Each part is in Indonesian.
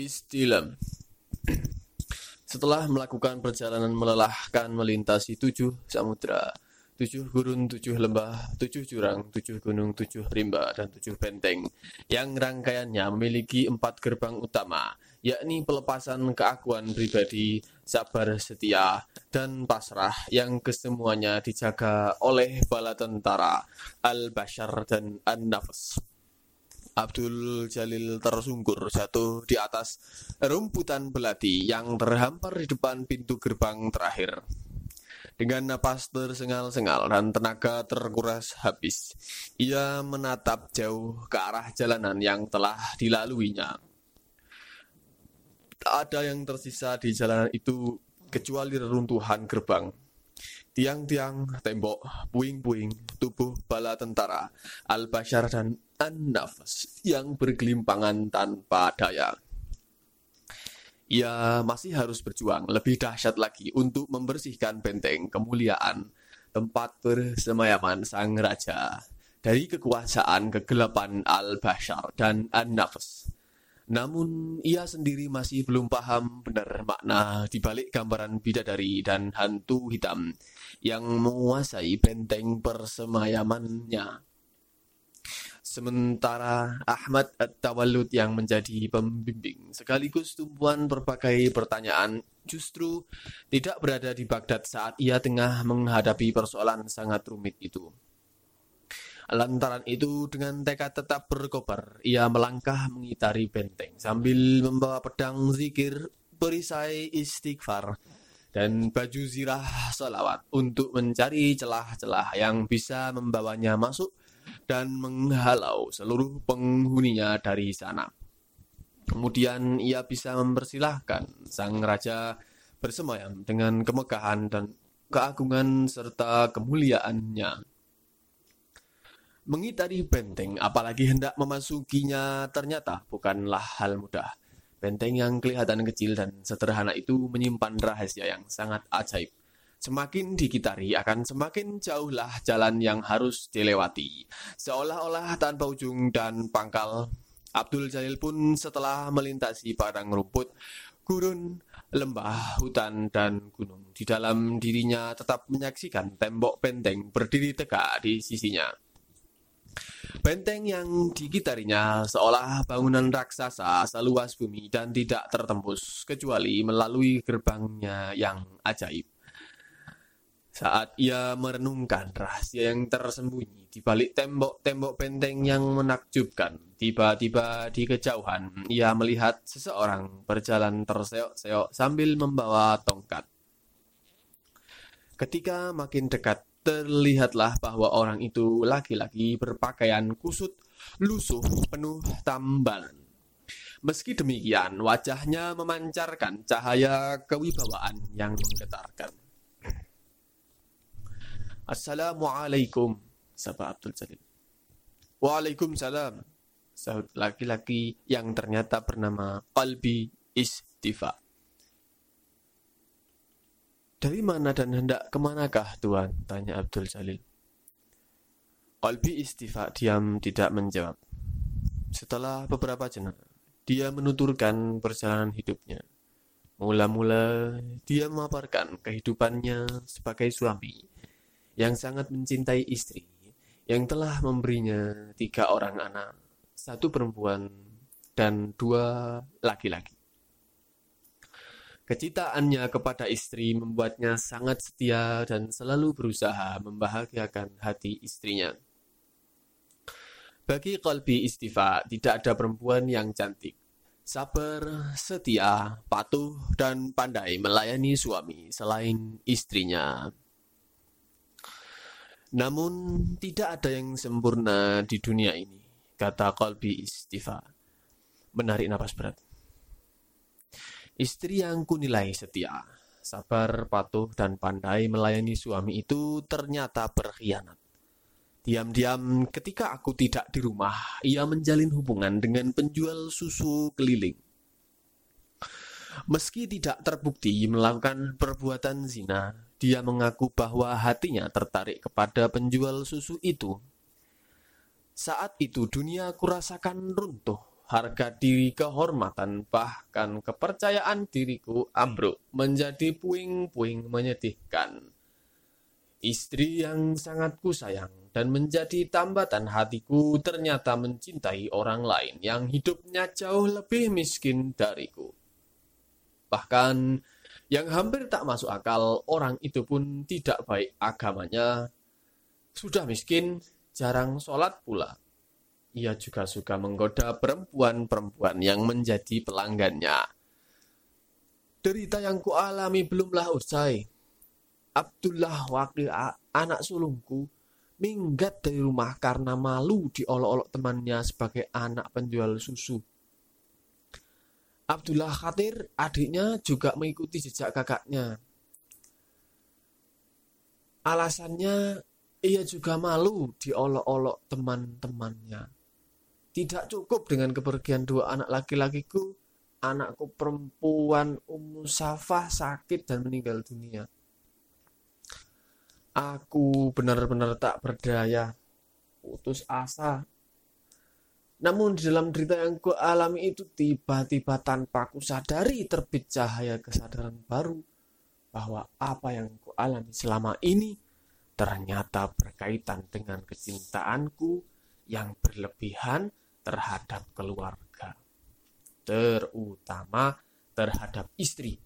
Istilam Setelah melakukan perjalanan melelahkan melintasi tujuh samudra, tujuh gurun, tujuh lembah, tujuh jurang, tujuh gunung, tujuh rimba, dan tujuh benteng, yang rangkaiannya memiliki empat gerbang utama, yakni pelepasan keakuan pribadi, sabar setia, dan pasrah yang kesemuanya dijaga oleh bala tentara, al-bashar, dan an-nafas. Abdul Jalil tersungkur jatuh di atas rumputan belati yang terhampar di depan pintu gerbang terakhir. Dengan napas tersengal-sengal dan tenaga terkuras habis, ia menatap jauh ke arah jalanan yang telah dilaluinya. Tak ada yang tersisa di jalanan itu kecuali reruntuhan gerbang. Tiang-tiang, tembok, puing-puing, tubuh bala tentara, al-bashar dan an-nafas yang bergelimpangan tanpa daya ia masih harus berjuang lebih dahsyat lagi untuk membersihkan benteng kemuliaan tempat bersemayaman sang raja dari kekuasaan kegelapan al-bashar dan an-nafs. Namun ia sendiri masih belum paham benar makna dibalik gambaran bidadari dan hantu hitam yang menguasai benteng persemayamannya. Sementara Ahmad At-Tawallud yang menjadi pembimbing sekaligus tumpuan berbagai pertanyaan justru tidak berada di Baghdad saat ia tengah menghadapi persoalan sangat rumit itu. Lantaran itu dengan tekad tetap berkobar, ia melangkah mengitari benteng sambil membawa pedang zikir perisai istighfar dan baju zirah salawat untuk mencari celah-celah yang bisa membawanya masuk dan menghalau seluruh penghuninya dari sana. Kemudian ia bisa mempersilahkan sang raja bersemayam dengan kemegahan dan keagungan serta kemuliaannya. Mengitari benteng, apalagi hendak memasukinya, ternyata bukanlah hal mudah. Benteng yang kelihatan kecil dan sederhana itu menyimpan rahasia yang sangat ajaib. Semakin dikitari akan semakin jauhlah jalan yang harus dilewati. Seolah-olah tanpa ujung dan pangkal, Abdul Jalil pun setelah melintasi padang rumput, gurun, lembah, hutan, dan gunung. Di dalam dirinya tetap menyaksikan tembok benteng berdiri tegak di sisinya. Benteng yang dikitarinya seolah bangunan raksasa seluas bumi dan tidak tertembus kecuali melalui gerbangnya yang ajaib. Saat ia merenungkan rahasia yang tersembunyi di balik tembok-tembok benteng yang menakjubkan, tiba-tiba di kejauhan ia melihat seseorang berjalan terseok-seok sambil membawa tongkat. Ketika makin dekat, terlihatlah bahwa orang itu laki-laki berpakaian kusut, lusuh, penuh tambalan. Meski demikian, wajahnya memancarkan cahaya kewibawaan yang menggetarkan. Assalamualaikum, sapa Abdul Jalil. Waalaikumsalam, sahut laki-laki yang ternyata bernama Qalbi Istifa. Dari mana dan hendak ke manakah Tuan? Tanya Abdul Jalil. Qalbi Istifa diam tidak menjawab. Setelah beberapa jenak, dia menuturkan perjalanan hidupnya. Mula-mula dia memaparkan kehidupannya sebagai suami yang sangat mencintai istri, yang telah memberinya tiga orang anak, satu perempuan dan dua laki-laki. Kecitaannya kepada istri membuatnya sangat setia dan selalu berusaha membahagiakan hati istrinya. Bagi kolbi istifa, tidak ada perempuan yang cantik, sabar, setia, patuh, dan pandai melayani suami selain istrinya. Namun tidak ada yang sempurna di dunia ini, kata Kolbi Istifa. Menarik napas berat. Istri yang kunilai setia, sabar, patuh, dan pandai melayani suami itu ternyata berkhianat. Diam-diam ketika aku tidak di rumah, ia menjalin hubungan dengan penjual susu keliling. Meski tidak terbukti melakukan perbuatan zina, dia mengaku bahwa hatinya tertarik kepada penjual susu itu. Saat itu dunia kurasakan runtuh, harga diri, kehormatan, bahkan kepercayaan diriku ambruk menjadi puing-puing menyedihkan. Istri yang sangat kusayang dan menjadi tambatan hatiku ternyata mencintai orang lain yang hidupnya jauh lebih miskin dariku. Bahkan yang hampir tak masuk akal, orang itu pun tidak baik agamanya. Sudah miskin, jarang sholat pula ia juga suka menggoda perempuan-perempuan yang menjadi pelanggannya. Derita yang kualami belumlah usai. Abdullah wakil anak sulungku minggat dari rumah karena malu diolok-olok temannya sebagai anak penjual susu. Abdullah khatir adiknya juga mengikuti jejak kakaknya. Alasannya ia juga malu diolok-olok teman-temannya. Tidak cukup dengan kepergian dua anak laki-lakiku, anakku perempuan Ummu Safah sakit dan meninggal dunia. Aku benar-benar tak berdaya, putus asa. Namun di dalam derita yang ku alami itu tiba-tiba tanpa ku sadari terbit cahaya kesadaran baru bahwa apa yang ku alami selama ini ternyata berkaitan dengan kecintaanku yang berlebihan terhadap keluarga, terutama terhadap istri.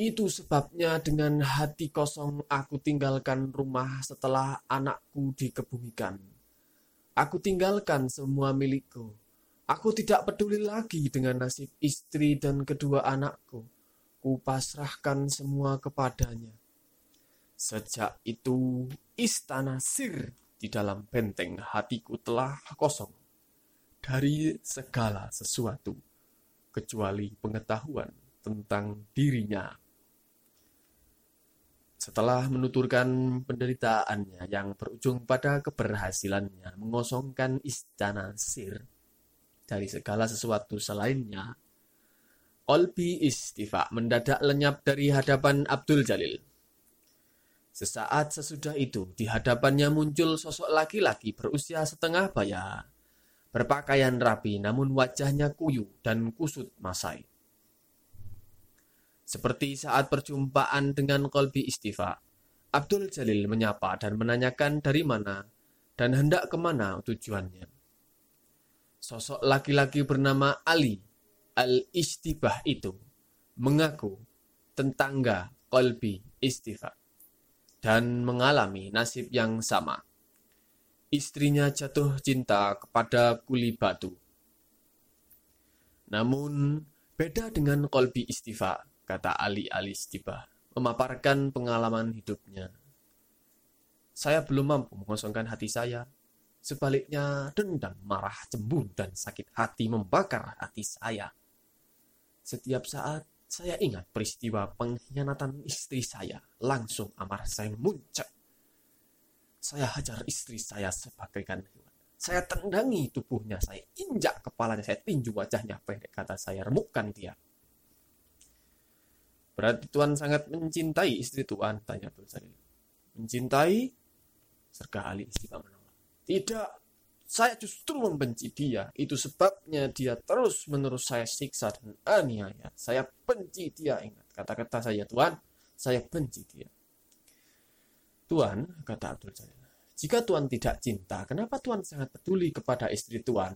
Itu sebabnya dengan hati kosong aku tinggalkan rumah setelah anakku dikebumikan. Aku tinggalkan semua milikku. Aku tidak peduli lagi dengan nasib istri dan kedua anakku. Kupasrahkan semua kepadanya. Sejak itu, istana Sir di dalam benteng hatiku telah kosong dari segala sesuatu kecuali pengetahuan tentang dirinya. Setelah menuturkan penderitaannya yang berujung pada keberhasilannya mengosongkan istana Sir dari segala sesuatu selainnya, Olbi Istifa mendadak lenyap dari hadapan Abdul Jalil. Sesaat sesudah itu, di hadapannya muncul sosok laki-laki berusia setengah baya berpakaian rapi namun wajahnya kuyu dan kusut masai. Seperti saat perjumpaan dengan Kolbi Istifa, Abdul Jalil menyapa dan menanyakan dari mana dan hendak ke mana tujuannya. Sosok laki-laki bernama Ali Al-Istibah itu mengaku tetangga Kolbi Istifa dan mengalami nasib yang sama istrinya jatuh cinta kepada kuli batu. Namun, beda dengan kolbi istifa, kata Ali Ali Istifa, memaparkan pengalaman hidupnya. Saya belum mampu mengosongkan hati saya. Sebaliknya, dendam, marah, cemburu, dan sakit hati membakar hati saya. Setiap saat saya ingat peristiwa pengkhianatan istri saya, langsung amarah saya muncak saya hajar istri saya sebagaikan hewan. Saya tendangi tubuhnya, saya injak kepalanya, saya tinju wajahnya, pendek kata saya remukkan dia. Berarti Tuhan sangat mencintai istri Tuhan, tanya Jalil. Mencintai? Serga Ali istiqamah menolak. Tidak, saya justru membenci dia. Itu sebabnya dia terus menerus saya siksa dan aniaya. Saya benci dia, ingat kata-kata saya Tuhan, saya benci dia. Tuhan, kata Abdul Jalil, jika Tuhan tidak cinta, kenapa Tuhan sangat peduli kepada istri Tuhan?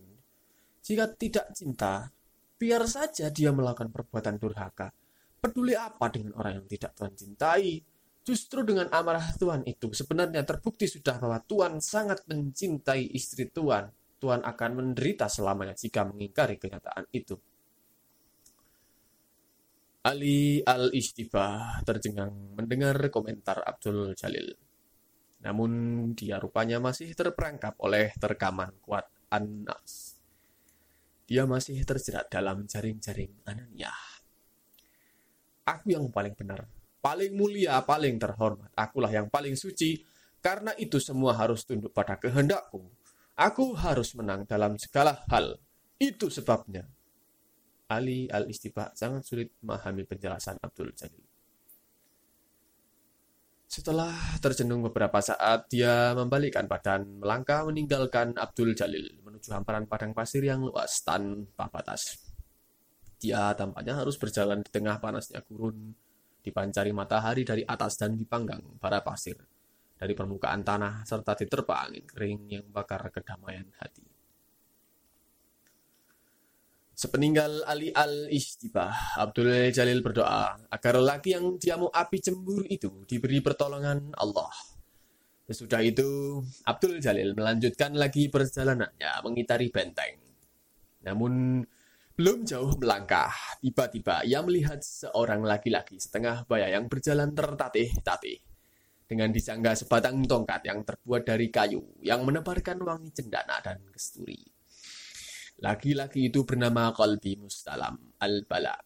Jika tidak cinta, biar saja dia melakukan perbuatan durhaka. Peduli apa dengan orang yang tidak Tuhan cintai? Justru dengan amarah Tuhan itu sebenarnya terbukti sudah bahwa Tuhan sangat mencintai istri Tuhan. Tuhan akan menderita selamanya jika mengingkari kenyataan itu. Ali al-Istibah tercengang mendengar komentar Abdul Jalil. Namun dia rupanya masih terperangkap oleh terkaman kuat Anas. Dia masih terjerat dalam jaring-jaring Anania. Aku yang paling benar, paling mulia, paling terhormat. Akulah yang paling suci, karena itu semua harus tunduk pada kehendakku. Aku harus menang dalam segala hal. Itu sebabnya Ali al Istibah sangat sulit memahami penjelasan Abdul Jalil. Setelah terjenung beberapa saat, dia membalikkan badan, melangkah meninggalkan Abdul Jalil menuju hamparan padang pasir yang luas tanpa batas. Dia tampaknya harus berjalan di tengah panasnya gurun, dipancari matahari dari atas dan dipanggang para pasir dari permukaan tanah serta diterpa angin kering yang bakar kedamaian hati. Sepeninggal Ali al-Istibah, Abdul Jalil berdoa agar lelaki yang diamu api cemburu itu diberi pertolongan Allah. Sesudah itu, Abdul Jalil melanjutkan lagi perjalanannya mengitari benteng. Namun, belum jauh melangkah, tiba-tiba ia melihat seorang laki-laki setengah baya yang berjalan tertatih-tatih. Dengan disangga sebatang tongkat yang terbuat dari kayu yang menebarkan wangi cendana dan kesturi. Laki-laki itu bernama Qalbi Mustalam Al-Bala.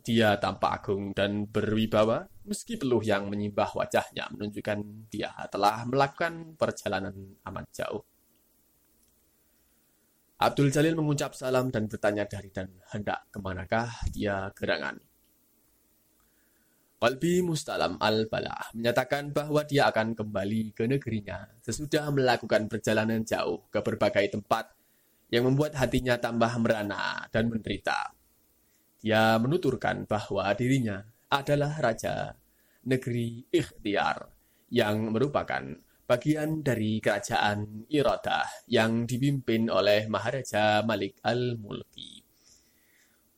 Dia tampak agung dan berwibawa, meski peluh yang menyimbah wajahnya menunjukkan dia telah melakukan perjalanan amat jauh. Abdul Jalil mengucap salam dan bertanya dari dan hendak ke manakah dia gerangan. Qalbi Mustalam Al-Bala menyatakan bahwa dia akan kembali ke negerinya sesudah melakukan perjalanan jauh ke berbagai tempat yang membuat hatinya tambah merana dan menderita. Dia menuturkan bahwa dirinya adalah raja negeri ikhtiar yang merupakan bagian dari kerajaan Iradah yang dipimpin oleh Maharaja Malik Al-Mulki.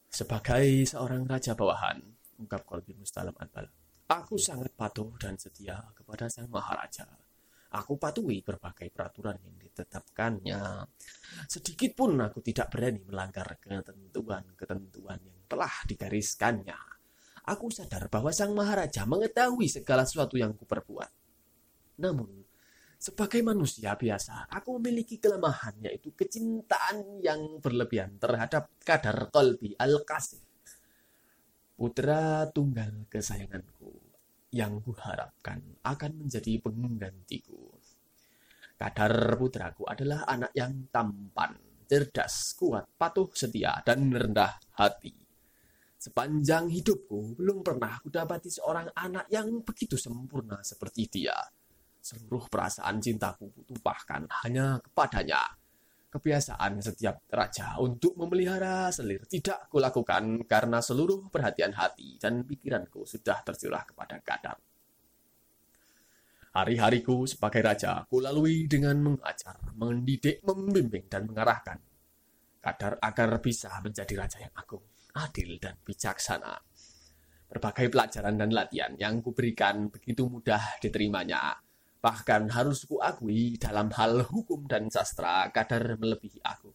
Sebagai seorang raja bawahan, ungkap Kolbi Mustalam Anbal, aku sangat patuh dan setia kepada sang Maharaja Aku patuhi berbagai peraturan yang ditetapkannya. Sedikit pun aku tidak berani melanggar ketentuan-ketentuan yang telah digariskannya. Aku sadar bahwa Sang Maharaja mengetahui segala sesuatu yang kuperbuat. Namun, sebagai manusia biasa, aku memiliki kelemahan yaitu kecintaan yang berlebihan terhadap kadar kolbi al-kasih. Putra tunggal kesayanganku yang kuharapkan akan menjadi penggantiku. Kadar putraku adalah anak yang tampan, cerdas, kuat, patuh, setia, dan rendah hati. Sepanjang hidupku, belum pernah kudapati seorang anak yang begitu sempurna seperti dia. Seluruh perasaan cintaku kutumpahkan hanya kepadanya kebiasaan setiap raja untuk memelihara selir tidak kulakukan karena seluruh perhatian hati dan pikiranku sudah tercurah kepada Kadar. Hari-hariku sebagai raja kulalui dengan mengajar, mendidik, membimbing, dan mengarahkan. Kadar agar bisa menjadi raja yang agung, adil, dan bijaksana. Berbagai pelajaran dan latihan yang kuberikan begitu mudah diterimanya Bahkan harus kuakui dalam hal hukum dan sastra kadar melebihi aku.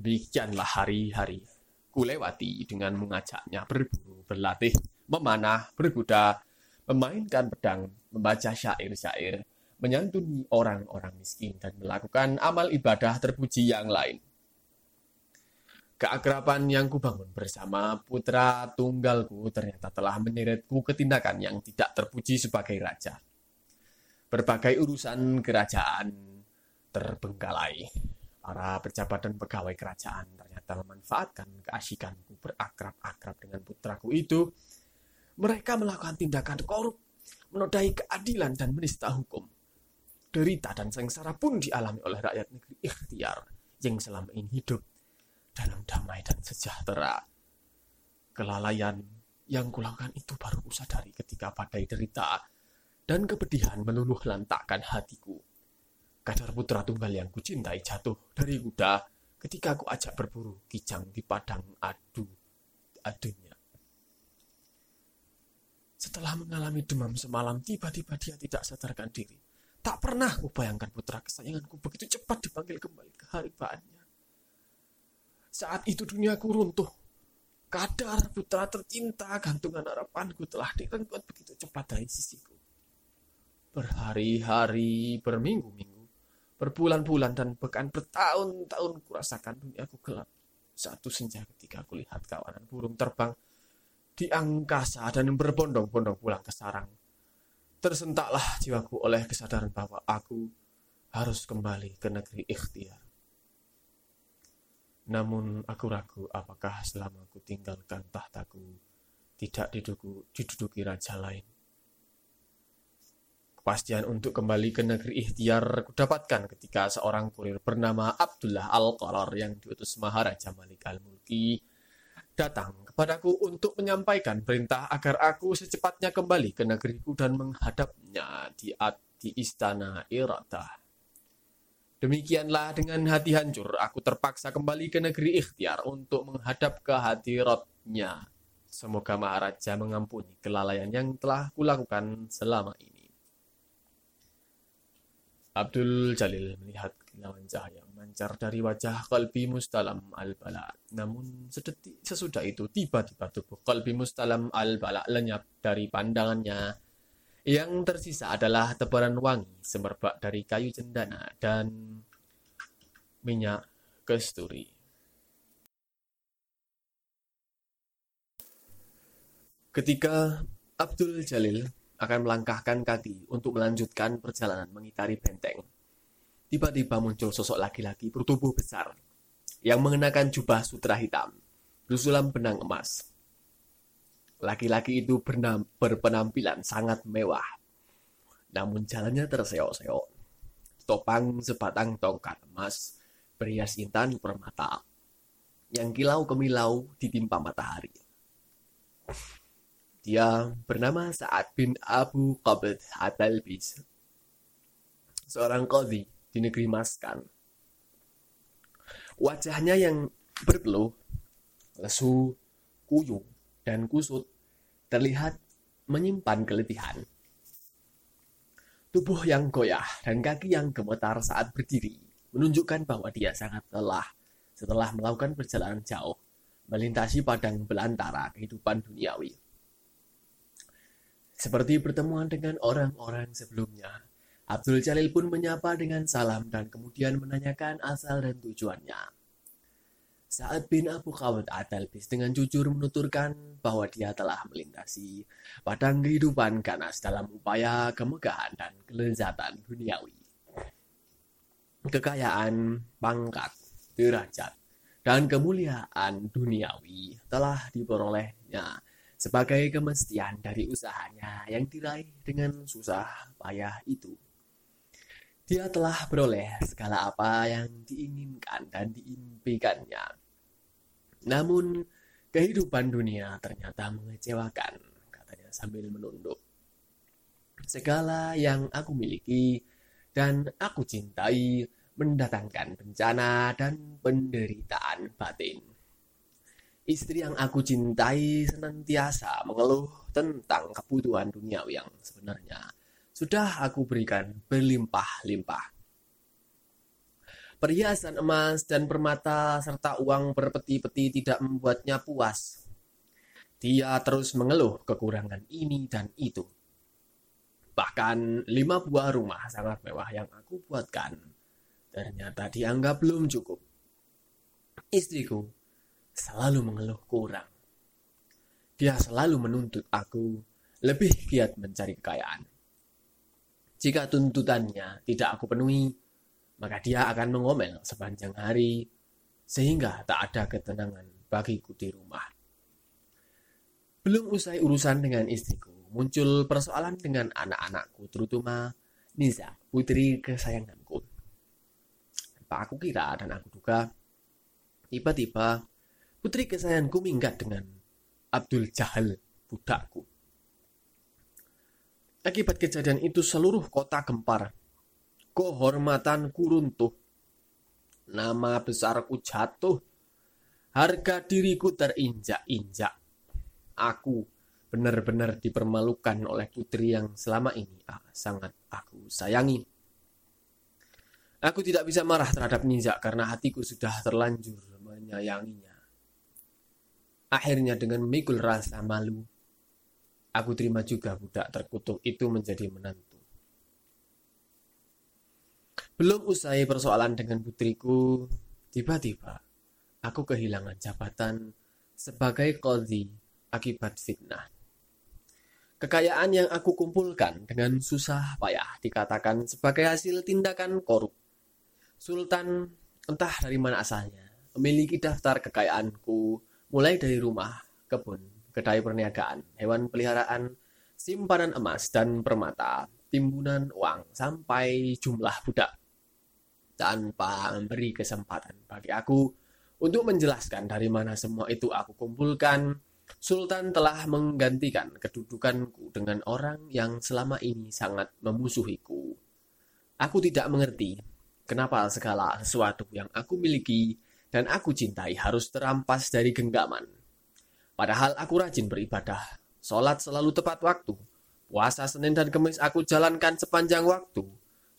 Demikianlah hari-hari kulewati dengan mengajaknya berburu, berlatih, memanah, berkuda, memainkan pedang, membaca syair-syair, menyantuni orang-orang miskin, dan melakukan amal ibadah terpuji yang lain. Keakraban yang kubangun bersama putra tunggalku ternyata telah menyeretku ke tindakan yang tidak terpuji sebagai raja berbagai urusan kerajaan terbengkalai. Para pejabat dan pegawai kerajaan ternyata memanfaatkan keasikanku berakrab-akrab dengan putraku itu. Mereka melakukan tindakan korup, menodai keadilan dan menista hukum. Derita dan sengsara pun dialami oleh rakyat negeri ikhtiar yang selama ini hidup dalam damai dan sejahtera. Kelalaian yang kulakukan itu baru kusadari ketika badai derita dan kepedihan meluluh lantakkan hatiku. Kadar putra tunggal yang kucintai jatuh dari kuda ketika aku ajak berburu kijang di padang adu adunya. Setelah mengalami demam semalam, tiba-tiba dia tidak sadarkan diri. Tak pernah kubayangkan putra kesayanganku begitu cepat dipanggil kembali ke haribaannya. Saat itu duniaku runtuh. Kadar putra tercinta gantungan harapanku telah direnggut begitu cepat dari sisiku berhari-hari, berminggu-minggu, berbulan-bulan dan bahkan bertahun-tahun kurasakan duniaku gelap. Satu senja ketika kulihat kawanan burung terbang di angkasa dan berbondong-bondong pulang ke sarang. Tersentaklah jiwaku oleh kesadaran bahwa aku harus kembali ke negeri ikhtiar. Namun aku ragu apakah selama aku tinggalkan tahtaku tidak diduduki raja lain Kepastian untuk kembali ke negeri ikhtiar kudapatkan ketika seorang kurir bernama Abdullah Al-Qarar yang diutus Maharaja Malik Al-Mulki datang kepadaku untuk menyampaikan perintah agar aku secepatnya kembali ke negeriku dan menghadapnya di, di istana Irata. Demikianlah dengan hati hancur, aku terpaksa kembali ke negeri ikhtiar untuk menghadap ke hadiratnya. Semoga Maharaja mengampuni kelalaian yang telah kulakukan selama ini. Abdul Jalil melihat kilauan cahaya memancar dari wajah Qalbi Mustalam al-Bala. Namun sedetik sesudah itu tiba-tiba tubuh Qalbi Mustalam al-Bala lenyap dari pandangannya. Yang tersisa adalah tebaran wangi semerbak dari kayu cendana dan minyak kesturi. Ketika Abdul Jalil akan melangkahkan kaki untuk melanjutkan perjalanan mengitari benteng. Tiba-tiba muncul sosok laki-laki bertubuh besar yang mengenakan jubah sutra hitam bersulam benang emas. Laki-laki itu berpenampilan sangat mewah, namun jalannya terseok-seok. Topang sebatang tongkat emas berhias intan permata yang kilau kemilau ditimpa matahari. Dia bernama Sa'ad bin Abu Qabd At-Talbis, seorang qadhi di negeri Maskan. Wajahnya yang berpeluh, lesu, kuyu, dan kusut terlihat menyimpan keletihan. Tubuh yang goyah dan kaki yang gemetar saat berdiri menunjukkan bahwa dia sangat lelah setelah melakukan perjalanan jauh melintasi padang belantara kehidupan duniawi. Seperti pertemuan dengan orang-orang sebelumnya, Abdul Jalil pun menyapa dengan salam dan kemudian menanyakan asal dan tujuannya. Saat bin Abu Khawat Adalbis dengan jujur menuturkan bahwa dia telah melintasi padang kehidupan ganas dalam upaya kemegahan dan kelezatan duniawi. Kekayaan, pangkat, derajat, dan kemuliaan duniawi telah diperolehnya sebagai kemestian dari usahanya yang diraih dengan susah payah itu. Dia telah beroleh segala apa yang diinginkan dan diimpikannya. Namun, kehidupan dunia ternyata mengecewakan, katanya sambil menunduk. Segala yang aku miliki dan aku cintai mendatangkan bencana dan penderitaan batin. Istri yang aku cintai senantiasa mengeluh tentang kebutuhan duniawi yang sebenarnya sudah aku berikan berlimpah-limpah. Perhiasan emas dan permata serta uang berpeti-peti tidak membuatnya puas. Dia terus mengeluh kekurangan ini dan itu. Bahkan lima buah rumah sangat mewah yang aku buatkan ternyata dianggap belum cukup. Istriku selalu mengeluh kurang. Dia selalu menuntut aku lebih giat mencari kekayaan. Jika tuntutannya tidak aku penuhi, maka dia akan mengomel sepanjang hari sehingga tak ada ketenangan bagiku di rumah. Belum usai urusan dengan istriku, muncul persoalan dengan anak-anakku, terutama Niza, putri kesayanganku. Pak aku kira dan aku duga, tiba-tiba Putri kesayanganku minggat dengan Abdul Jahal, budakku. Akibat kejadian itu seluruh kota gempar. Kehormatanku runtuh. Nama besarku jatuh. Harga diriku terinjak-injak. Aku benar-benar dipermalukan oleh putri yang selama ini ah, sangat aku sayangi. Aku tidak bisa marah terhadap Ninja karena hatiku sudah terlanjur menyayanginya. Akhirnya dengan memikul rasa malu, aku terima juga budak terkutuk itu menjadi menantu. Belum usai persoalan dengan putriku, tiba-tiba aku kehilangan jabatan sebagai qadhi akibat fitnah. Kekayaan yang aku kumpulkan dengan susah payah dikatakan sebagai hasil tindakan korup. Sultan entah dari mana asalnya memiliki daftar kekayaanku mulai dari rumah, kebun, kedai perniagaan, hewan peliharaan, simpanan emas dan permata, timbunan uang sampai jumlah budak tanpa memberi kesempatan bagi aku untuk menjelaskan dari mana semua itu aku kumpulkan. Sultan telah menggantikan kedudukanku dengan orang yang selama ini sangat memusuhiku. Aku tidak mengerti kenapa segala sesuatu yang aku miliki dan aku cintai harus terampas dari genggaman. Padahal aku rajin beribadah, sholat selalu tepat waktu, puasa Senin dan Kamis aku jalankan sepanjang waktu,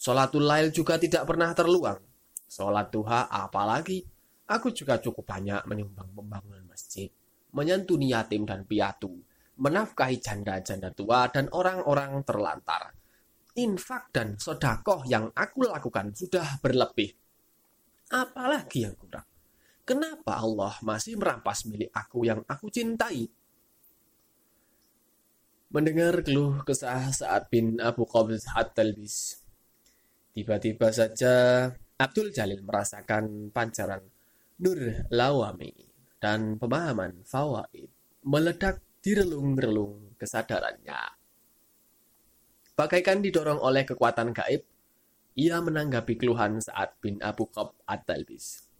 Sholatul lail juga tidak pernah terluang. Sholat duha apalagi, aku juga cukup banyak menyumbang pembangunan masjid, menyantuni yatim dan piatu, menafkahi janda-janda tua dan orang-orang terlantar. Infak dan sodakoh yang aku lakukan sudah berlebih. Apalagi yang kurang? Kenapa Allah masih merampas milik aku yang aku cintai? Mendengar keluh kesah saat bin Abu Qabs At-Talbis Tiba-tiba saja Abdul Jalil merasakan pancaran nur lawami dan pemahaman fawaid meledak di relung-relung kesadarannya. Bagaikan didorong oleh kekuatan gaib, ia menanggapi keluhan saat bin Abu Qab At-Talbis.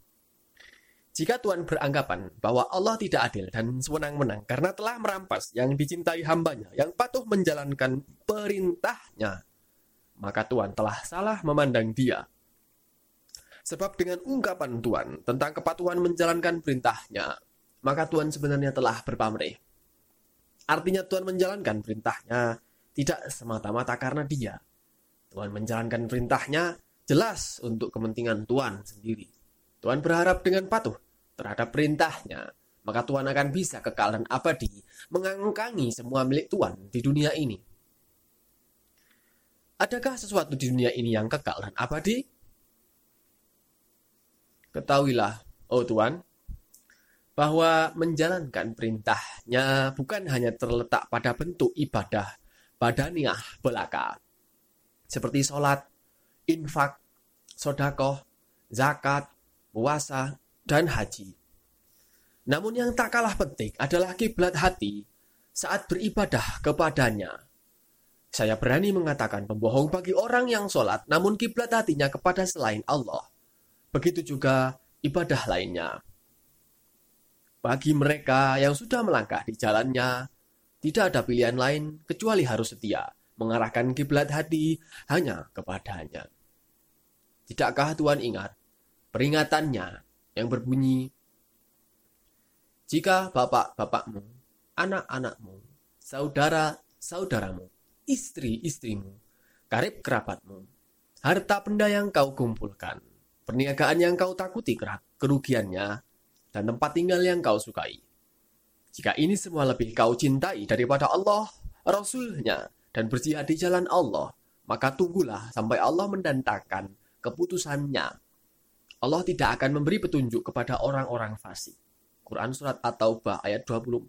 Jika Tuhan beranggapan bahwa Allah tidak adil dan sewenang-wenang karena telah merampas yang dicintai hambanya yang patuh menjalankan perintahnya maka Tuhan telah salah memandang dia. Sebab dengan ungkapan Tuhan tentang kepatuhan menjalankan perintahnya, maka Tuhan sebenarnya telah berpamrih. Artinya Tuhan menjalankan perintahnya tidak semata-mata karena dia. Tuhan menjalankan perintahnya jelas untuk kepentingan Tuhan sendiri. Tuhan berharap dengan patuh terhadap perintahnya, maka Tuhan akan bisa kekal dan abadi mengangkangi semua milik Tuhan di dunia ini. Adakah sesuatu di dunia ini yang kekal dan abadi? Ketahuilah, oh Tuhan, bahwa menjalankan perintahnya bukan hanya terletak pada bentuk ibadah badaniah belaka, seperti sholat, infak, sodakoh, zakat, puasa, dan haji. Namun yang tak kalah penting adalah kiblat hati saat beribadah kepadanya saya berani mengatakan pembohong bagi orang yang sholat namun kiblat hatinya kepada selain Allah. Begitu juga ibadah lainnya. Bagi mereka yang sudah melangkah di jalannya, tidak ada pilihan lain kecuali harus setia mengarahkan kiblat hati hanya kepadanya. Tidakkah Tuhan ingat peringatannya yang berbunyi, Jika bapak-bapakmu, anak-anakmu, saudara-saudaramu istri-istrimu, karib kerabatmu, harta benda yang kau kumpulkan, perniagaan yang kau takuti kerugiannya, dan tempat tinggal yang kau sukai. Jika ini semua lebih kau cintai daripada Allah, Rasulnya, dan berjihad di jalan Allah, maka tunggulah sampai Allah mendantakan keputusannya. Allah tidak akan memberi petunjuk kepada orang-orang fasik. Quran Surat At-Taubah ayat 24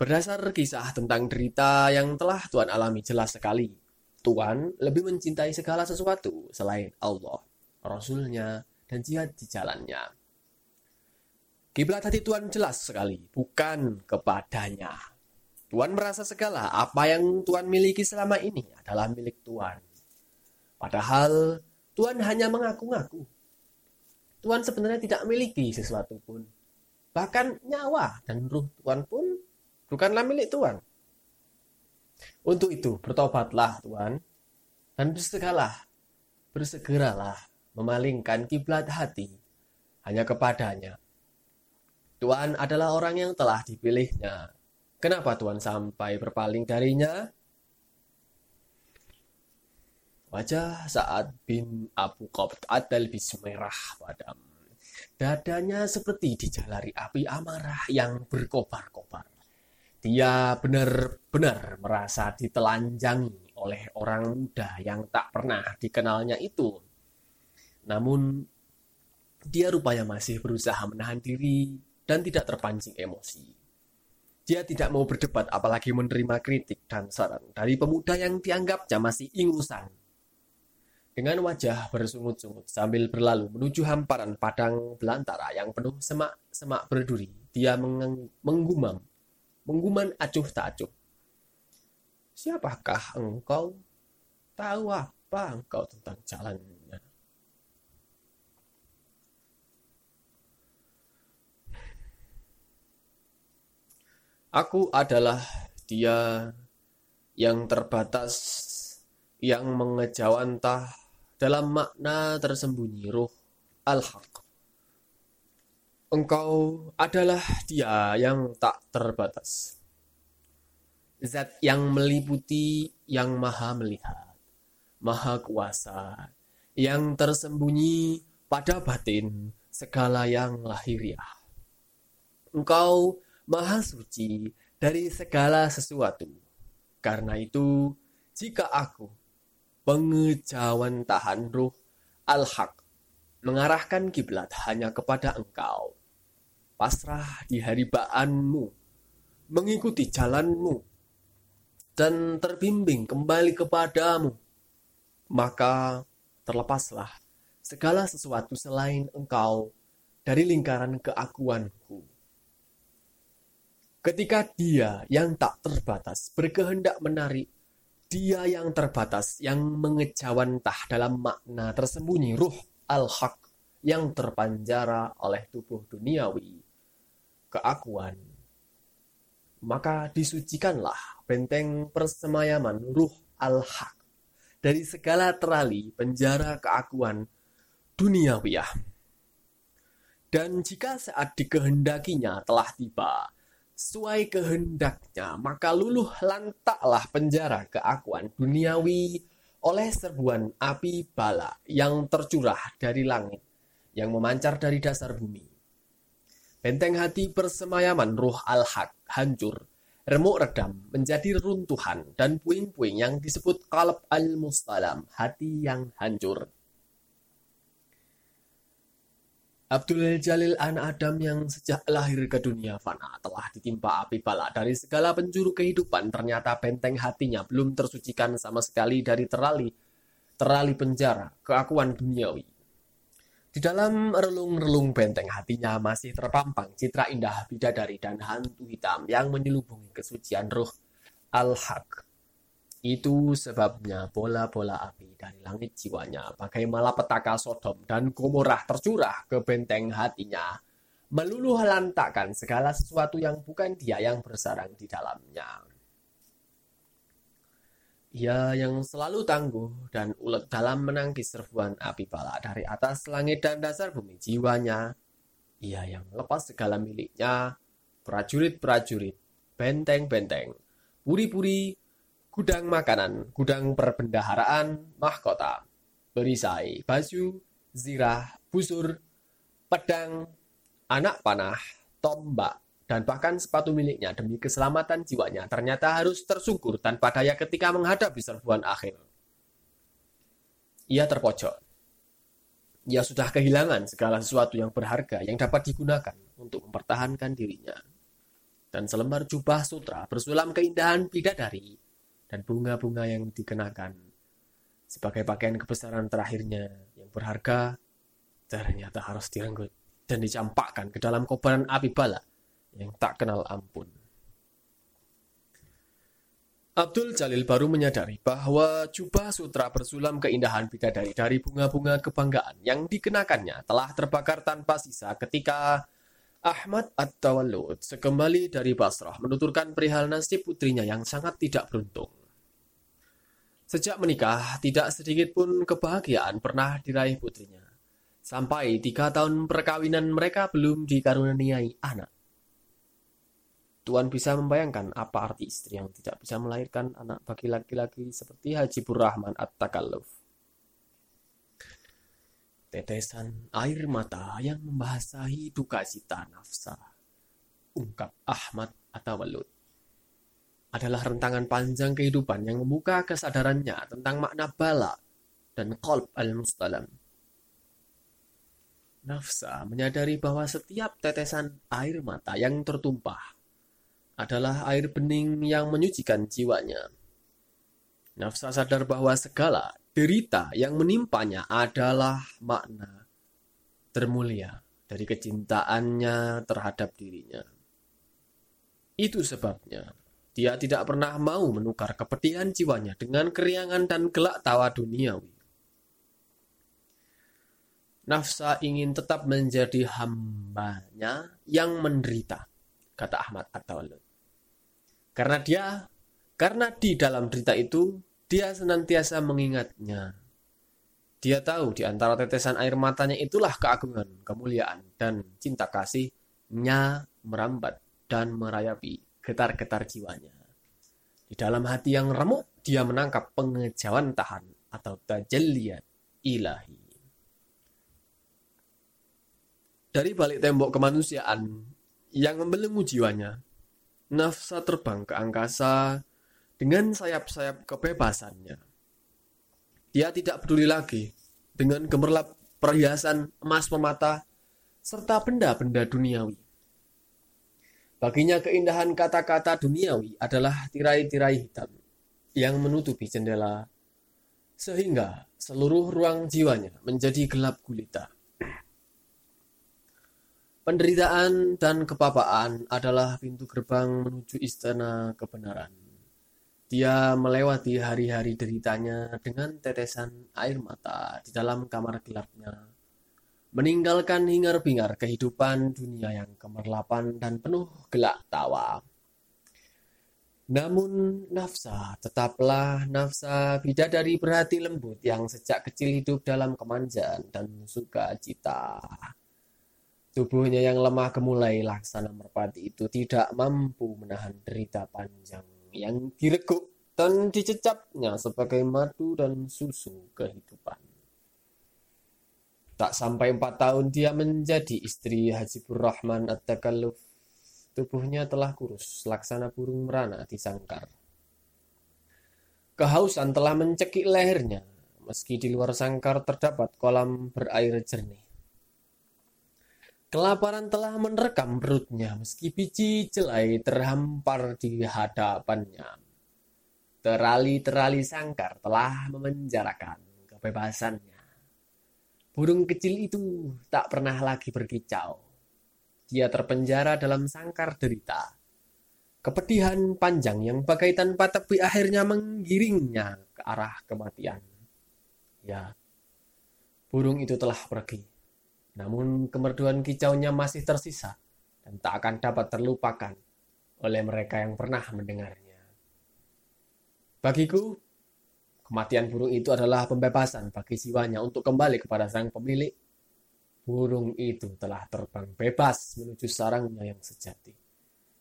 Berdasar kisah tentang derita yang telah Tuhan alami jelas sekali, Tuhan lebih mencintai segala sesuatu selain Allah, Rasulnya, dan jihad di jalannya. Kiblat hati Tuhan jelas sekali, bukan kepadanya. Tuhan merasa segala apa yang Tuhan miliki selama ini adalah milik Tuhan. Padahal Tuhan hanya mengaku-ngaku. Tuhan sebenarnya tidak memiliki sesuatu pun. Bahkan nyawa dan ruh Tuhan pun bukanlah milik Tuhan. Untuk itu, bertobatlah Tuhan, dan bersegeralah, bersegeralah memalingkan kiblat hati hanya kepadanya. Tuhan adalah orang yang telah dipilihnya. Kenapa Tuhan sampai berpaling darinya? Wajah saat bin Abu Qabd Ad-Dalbis merah padam. Dadanya seperti dijalari api amarah yang berkobar-kobar. Dia benar-benar merasa ditelanjangi oleh orang muda yang tak pernah dikenalnya itu. Namun, dia rupanya masih berusaha menahan diri dan tidak terpancing emosi. Dia tidak mau berdebat apalagi menerima kritik dan saran dari pemuda yang dianggapnya masih ingusan. Dengan wajah bersungut-sungut sambil berlalu menuju hamparan padang belantara yang penuh semak-semak berduri, dia menggumam mengguman acuh tak acuh. Siapakah engkau? Tahu apa engkau tentang jalannya? Aku adalah dia yang terbatas, yang mengejawantah dalam makna tersembunyi roh al-haq. Engkau adalah dia yang tak terbatas. Zat yang meliputi, yang maha melihat, maha kuasa, yang tersembunyi pada batin segala yang lahiriah. Engkau maha suci dari segala sesuatu. Karena itu, jika aku, pengejauhan tahan ruh al-haq, mengarahkan kiblat hanya kepada engkau, pasrah di haribaanmu, mengikuti jalanmu, dan terbimbing kembali kepadamu, maka terlepaslah segala sesuatu selain engkau dari lingkaran keakuanku. Ketika dia yang tak terbatas berkehendak menarik, dia yang terbatas yang mengejawantah dalam makna tersembunyi ruh al-haq yang terpanjara oleh tubuh duniawi, keakuan. Maka disucikanlah benteng persemayaman ruh al-haq dari segala terali penjara keakuan duniawiyah. Dan jika saat dikehendakinya telah tiba, sesuai kehendaknya, maka luluh lantaklah penjara keakuan duniawi oleh serbuan api bala yang tercurah dari langit, yang memancar dari dasar bumi. Benteng hati persemayaman ruh al-haq hancur, remuk redam menjadi runtuhan dan puing-puing yang disebut kalb al-mustalam, hati yang hancur. Abdul Jalil An Adam yang sejak lahir ke dunia fana telah ditimpa api bala dari segala penjuru kehidupan ternyata benteng hatinya belum tersucikan sama sekali dari terali terali penjara keakuan duniawi. Di dalam relung-relung benteng hatinya masih terpampang citra indah bidadari dan hantu hitam yang menyelubungi kesucian ruh al-haq itu sebabnya bola-bola api dari langit jiwanya, bagai malapetaka Sodom dan Gomorrah tercurah ke benteng hatinya, meluluh lantakkan segala sesuatu yang bukan dia yang bersarang di dalamnya. Ia yang selalu tangguh dan ulet dalam menangkis serbuan api bala dari atas langit dan dasar bumi jiwanya. Ia yang lepas segala miliknya, prajurit-prajurit, benteng-benteng, puri-puri, gudang makanan, gudang perbendaharaan, mahkota, perisai, baju, zirah, busur, pedang, anak panah, tombak, dan bahkan sepatu miliknya demi keselamatan jiwanya ternyata harus tersungkur tanpa daya ketika menghadapi serbuan akhir. Ia terpojok. Ia sudah kehilangan segala sesuatu yang berharga yang dapat digunakan untuk mempertahankan dirinya. Dan selembar jubah sutra bersulam keindahan bidadari dan bunga-bunga yang dikenakan sebagai pakaian kebesaran terakhirnya yang berharga ternyata harus direnggut dan dicampakkan ke dalam kobaran api bala yang tak kenal ampun. Abdul Jalil baru menyadari bahwa jubah sutra bersulam keindahan bidadari dari bunga-bunga kebanggaan yang dikenakannya telah terbakar tanpa sisa ketika Ahmad At-Tawallud sekembali dari Basrah menuturkan perihal nasib putrinya yang sangat tidak beruntung. Sejak menikah, tidak sedikit pun kebahagiaan pernah diraih putrinya. Sampai tiga tahun perkawinan mereka belum dikaruniai anak. Tuan bisa membayangkan apa arti istri yang tidak bisa melahirkan anak bagi laki-laki seperti Haji Rahman At-Takalluf. Tetesan air mata yang membasahi duka cita nafsa. Ungkap Ahmad Atawalud adalah rentangan panjang kehidupan yang membuka kesadarannya tentang makna bala dan kolb al-mustalam. Nafsa menyadari bahwa setiap tetesan air mata yang tertumpah adalah air bening yang menyucikan jiwanya. Nafsa sadar bahwa segala derita yang menimpanya adalah makna termulia dari kecintaannya terhadap dirinya. Itu sebabnya Dia tidak pernah mau menukar kepedihan jiwanya dengan keriangan dan gelak tawa duniawi. Nafsa ingin tetap menjadi hambanya yang menderita, kata Ahmad At-Tawallud. Karena dia, karena di dalam derita itu, dia senantiasa mengingatnya. Dia tahu di antara tetesan air matanya itulah keagungan, kemuliaan, dan cinta kasihnya merambat dan merayapi getar-getar jiwanya. Di dalam hati yang remuk, dia menangkap pengejauhan tahan atau tajalliat ilahi. Dari balik tembok kemanusiaan yang membelenggu jiwanya, nafsa terbang ke angkasa dengan sayap-sayap kebebasannya. Dia tidak peduli lagi dengan gemerlap perhiasan emas permata serta benda-benda duniawi. Baginya keindahan kata-kata duniawi adalah tirai-tirai hitam yang menutupi jendela sehingga seluruh ruang jiwanya menjadi gelap gulita. Penderitaan dan kepapaan adalah pintu gerbang menuju istana kebenaran. Dia melewati hari-hari deritanya dengan tetesan air mata di dalam kamar gelapnya, meninggalkan hingar-bingar kehidupan dunia yang kemerlapan dan penuh gelak tawa. Namun nafsa tetaplah nafsa bidadari berhati lembut yang sejak kecil hidup dalam kemanjaan dan sukacita. Tubuhnya yang lemah gemulai laksana merpati itu tidak mampu menahan derita panjang yang direkuk dan dicecapnya sebagai madu dan susu kehidupan. Tak sampai empat tahun dia menjadi istri Hajibur Rahman At-Takalluf. Tubuhnya telah kurus, laksana burung merana di sangkar. Kehausan telah mencekik lehernya, meski di luar sangkar terdapat kolam berair jernih. Kelaparan telah menerkam perutnya meski biji jelai terhampar di hadapannya. Terali-terali sangkar telah memenjarakan kebebasannya. Burung kecil itu tak pernah lagi berkicau. Dia terpenjara dalam sangkar derita. Kepedihan panjang yang bagai tanpa tepi akhirnya menggiringnya ke arah kematian. Ya, burung itu telah pergi namun kemerduan kicaunya masih tersisa dan tak akan dapat terlupakan oleh mereka yang pernah mendengarnya. Bagiku, kematian burung itu adalah pembebasan bagi jiwanya untuk kembali kepada sang pemilik. Burung itu telah terbang bebas menuju sarangnya yang sejati,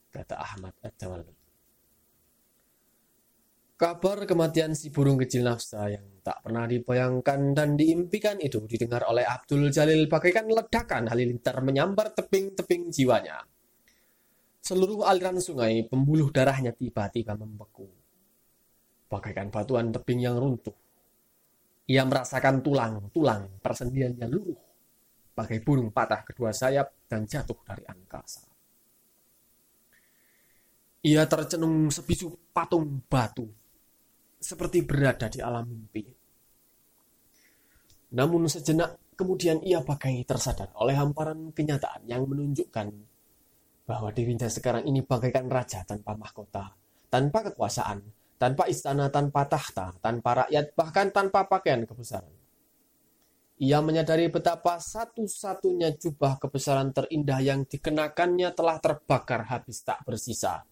kata Ahmad Ad-Dawalud. Kabar kematian si burung kecil nafsa yang tak pernah dibayangkan dan diimpikan itu didengar oleh Abdul Jalil bagaikan ledakan halilintar menyambar teping-teping jiwanya. Seluruh aliran sungai pembuluh darahnya tiba-tiba membeku. Bagaikan batuan tebing yang runtuh. Ia merasakan tulang-tulang persendiannya luruh. Bagai burung patah kedua sayap dan jatuh dari angkasa. Ia tercenung sebisu patung batu seperti berada di alam mimpi. Namun sejenak kemudian ia bagai tersadar oleh hamparan kenyataan yang menunjukkan bahwa dirinya sekarang ini bagaikan raja tanpa mahkota, tanpa kekuasaan, tanpa istana, tanpa tahta, tanpa rakyat, bahkan tanpa pakaian kebesaran. Ia menyadari betapa satu-satunya jubah kebesaran terindah yang dikenakannya telah terbakar habis tak bersisa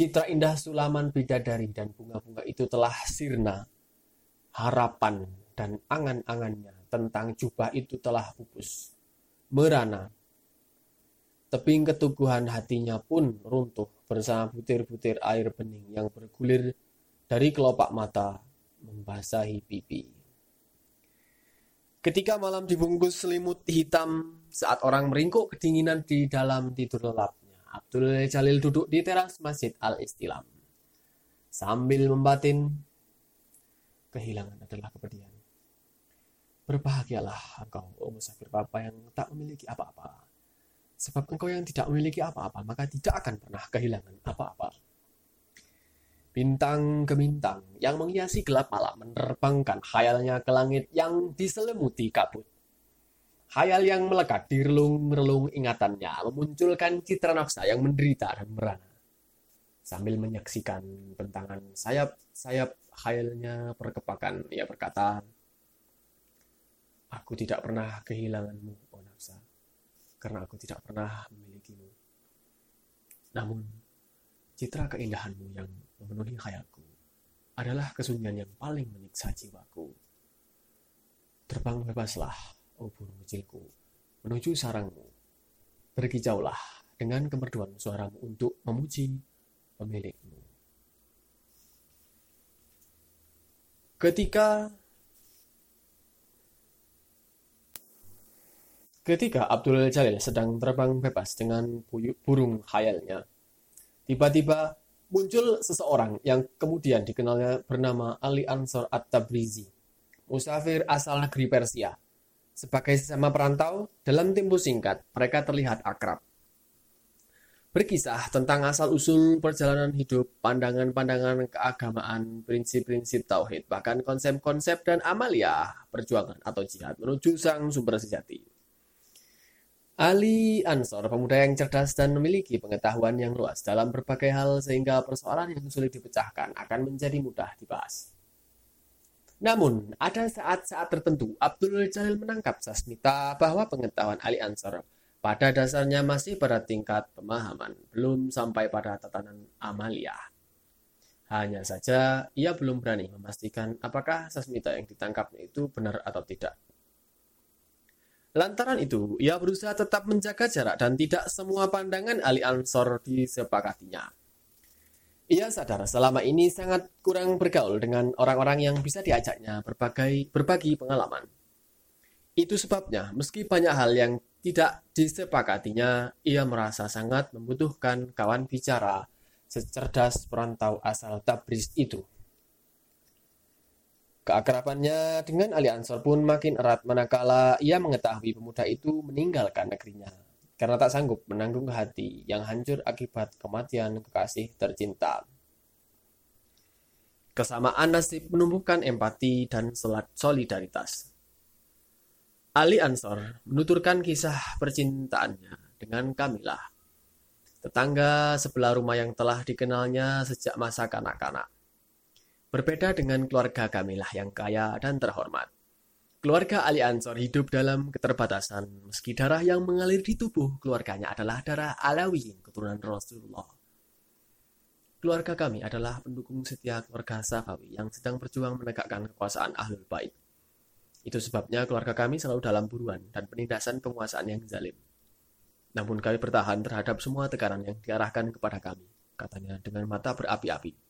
Citra indah sulaman bidadari dan bunga-bunga itu telah sirna. Harapan dan angan-angannya tentang jubah itu telah pupus. Merana. Teping ketuguhan hatinya pun runtuh bersama butir-butir air bening yang bergulir dari kelopak mata membasahi pipi. Ketika malam dibungkus selimut hitam saat orang meringkuk kedinginan di dalam tidur lelap, Abdul Jalil duduk di teras Masjid Al-Istilam. Sambil membatin, kehilangan adalah kepedihan. Berbahagialah engkau, oh musafir Bapa yang tak memiliki apa-apa. Sebab engkau yang tidak memiliki apa-apa, maka tidak akan pernah kehilangan apa-apa. Bintang ke bintang yang menghiasi gelap malam menerbangkan khayalnya ke langit yang diselimuti kabut. Hayal yang melekat di relung-relung ingatannya memunculkan citra nafsa yang menderita dan merana. Sambil menyaksikan bentangan sayap-sayap khayalnya perkepakan, ia berkata, Aku tidak pernah kehilanganmu, karena aku tidak pernah memilikimu. Namun, citra keindahanmu yang memenuhi khayalku adalah kesunyian yang paling menyiksa jiwaku. Terbang bebaslah, oh burung kecilku, menuju sarangmu. Pergi jauhlah dengan kemerduan suaramu untuk memuji pemilikmu. Ketika Ketika Abdul Jalil sedang terbang bebas dengan burung khayalnya, tiba-tiba muncul seseorang yang kemudian dikenalnya bernama Ali Ansor At-Tabrizi, musafir asal negeri Persia. Sebagai sesama perantau, dalam tempo singkat mereka terlihat akrab. Berkisah tentang asal-usul perjalanan hidup, pandangan-pandangan keagamaan, prinsip-prinsip tauhid, bahkan konsep-konsep dan amalia perjuangan atau jihad menuju sang sumber sejati. Ali Ansor, pemuda yang cerdas dan memiliki pengetahuan yang luas dalam berbagai hal sehingga persoalan yang sulit dipecahkan akan menjadi mudah dibahas. Namun, ada saat-saat tertentu Abdul Jalil menangkap Sasmita bahwa pengetahuan Ali Ansor pada dasarnya masih pada tingkat pemahaman, belum sampai pada tatanan amalia. Hanya saja, ia belum berani memastikan apakah Sasmita yang ditangkapnya itu benar atau tidak. Lantaran itu, ia berusaha tetap menjaga jarak dan tidak semua pandangan Ali Ansor disepakatinya. Ia sadar selama ini sangat kurang bergaul dengan orang-orang yang bisa diajaknya berbagai, berbagi pengalaman. Itu sebabnya, meski banyak hal yang tidak disepakatinya, ia merasa sangat membutuhkan kawan bicara secerdas perantau asal Tabriz itu. Keakrabannya dengan Ali Ansor pun makin erat manakala ia mengetahui pemuda itu meninggalkan negerinya karena tak sanggup menanggung hati yang hancur akibat kematian kekasih tercinta. Kesamaan nasib menumbuhkan empati dan solidaritas. Ali Ansor menuturkan kisah percintaannya dengan Kamilah, tetangga sebelah rumah yang telah dikenalnya sejak masa kanak-kanak. Berbeda dengan keluarga Kamilah yang kaya dan terhormat. Keluarga Ali Ansor hidup dalam keterbatasan, meski darah yang mengalir di tubuh keluarganya adalah darah Alawi, keturunan Rasulullah. Keluarga kami adalah pendukung setia keluarga Safawi yang sedang berjuang menegakkan kekuasaan Ahlul Bait. Itu sebabnya keluarga kami selalu dalam buruan dan penindasan penguasaan yang zalim. Namun kami bertahan terhadap semua tekanan yang diarahkan kepada kami, katanya dengan mata berapi-api.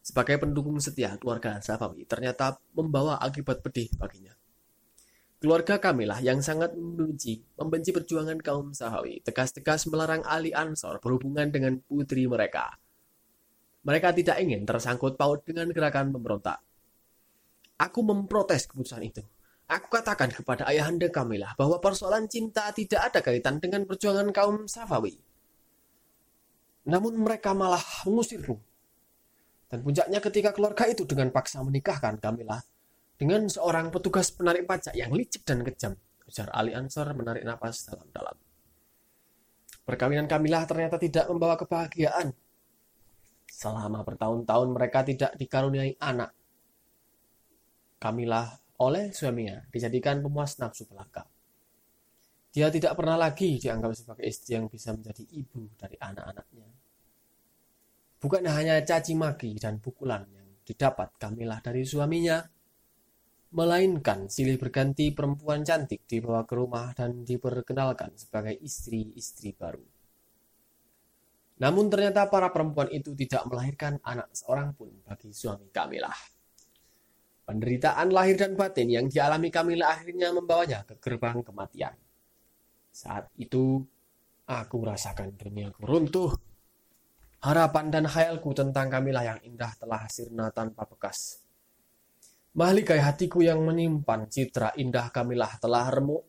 Sebagai pendukung setia keluarga Safawi ternyata membawa akibat pedih baginya. Keluarga kamilah yang sangat membenci, membenci perjuangan kaum Safawi, tegas-tegas melarang Ali Ansor berhubungan dengan putri mereka. Mereka tidak ingin tersangkut paut dengan gerakan pemberontak. Aku memprotes keputusan itu. Aku katakan kepada ayahanda Kamilah bahwa persoalan cinta tidak ada kaitan dengan perjuangan kaum Safawi. Namun mereka malah mengusirku dan puncaknya ketika keluarga itu dengan paksa menikahkan Kamila dengan seorang petugas penarik pajak yang licik dan kejam. Ujar Ali Ansor menarik napas dalam-dalam. Perkawinan Kamilah ternyata tidak membawa kebahagiaan. Selama bertahun-tahun mereka tidak dikaruniai anak. Kamilah oleh suaminya dijadikan pemuas nafsu belaka. Dia tidak pernah lagi dianggap sebagai istri yang bisa menjadi ibu dari anak-anaknya. Bukan hanya caci maki dan pukulan yang didapat Kamilah dari suaminya, melainkan silih berganti perempuan cantik dibawa ke rumah dan diperkenalkan sebagai istri-istri baru. Namun ternyata para perempuan itu tidak melahirkan anak seorang pun bagi suami Kamilah. Penderitaan lahir dan batin yang dialami Kamilah akhirnya membawanya ke gerbang kematian. Saat itu, aku merasakan duniaku runtuh Harapan dan khayalku tentang Kamilah yang indah telah sirna tanpa bekas. Mahligai hatiku yang menyimpan citra indah Kamilah telah remuk,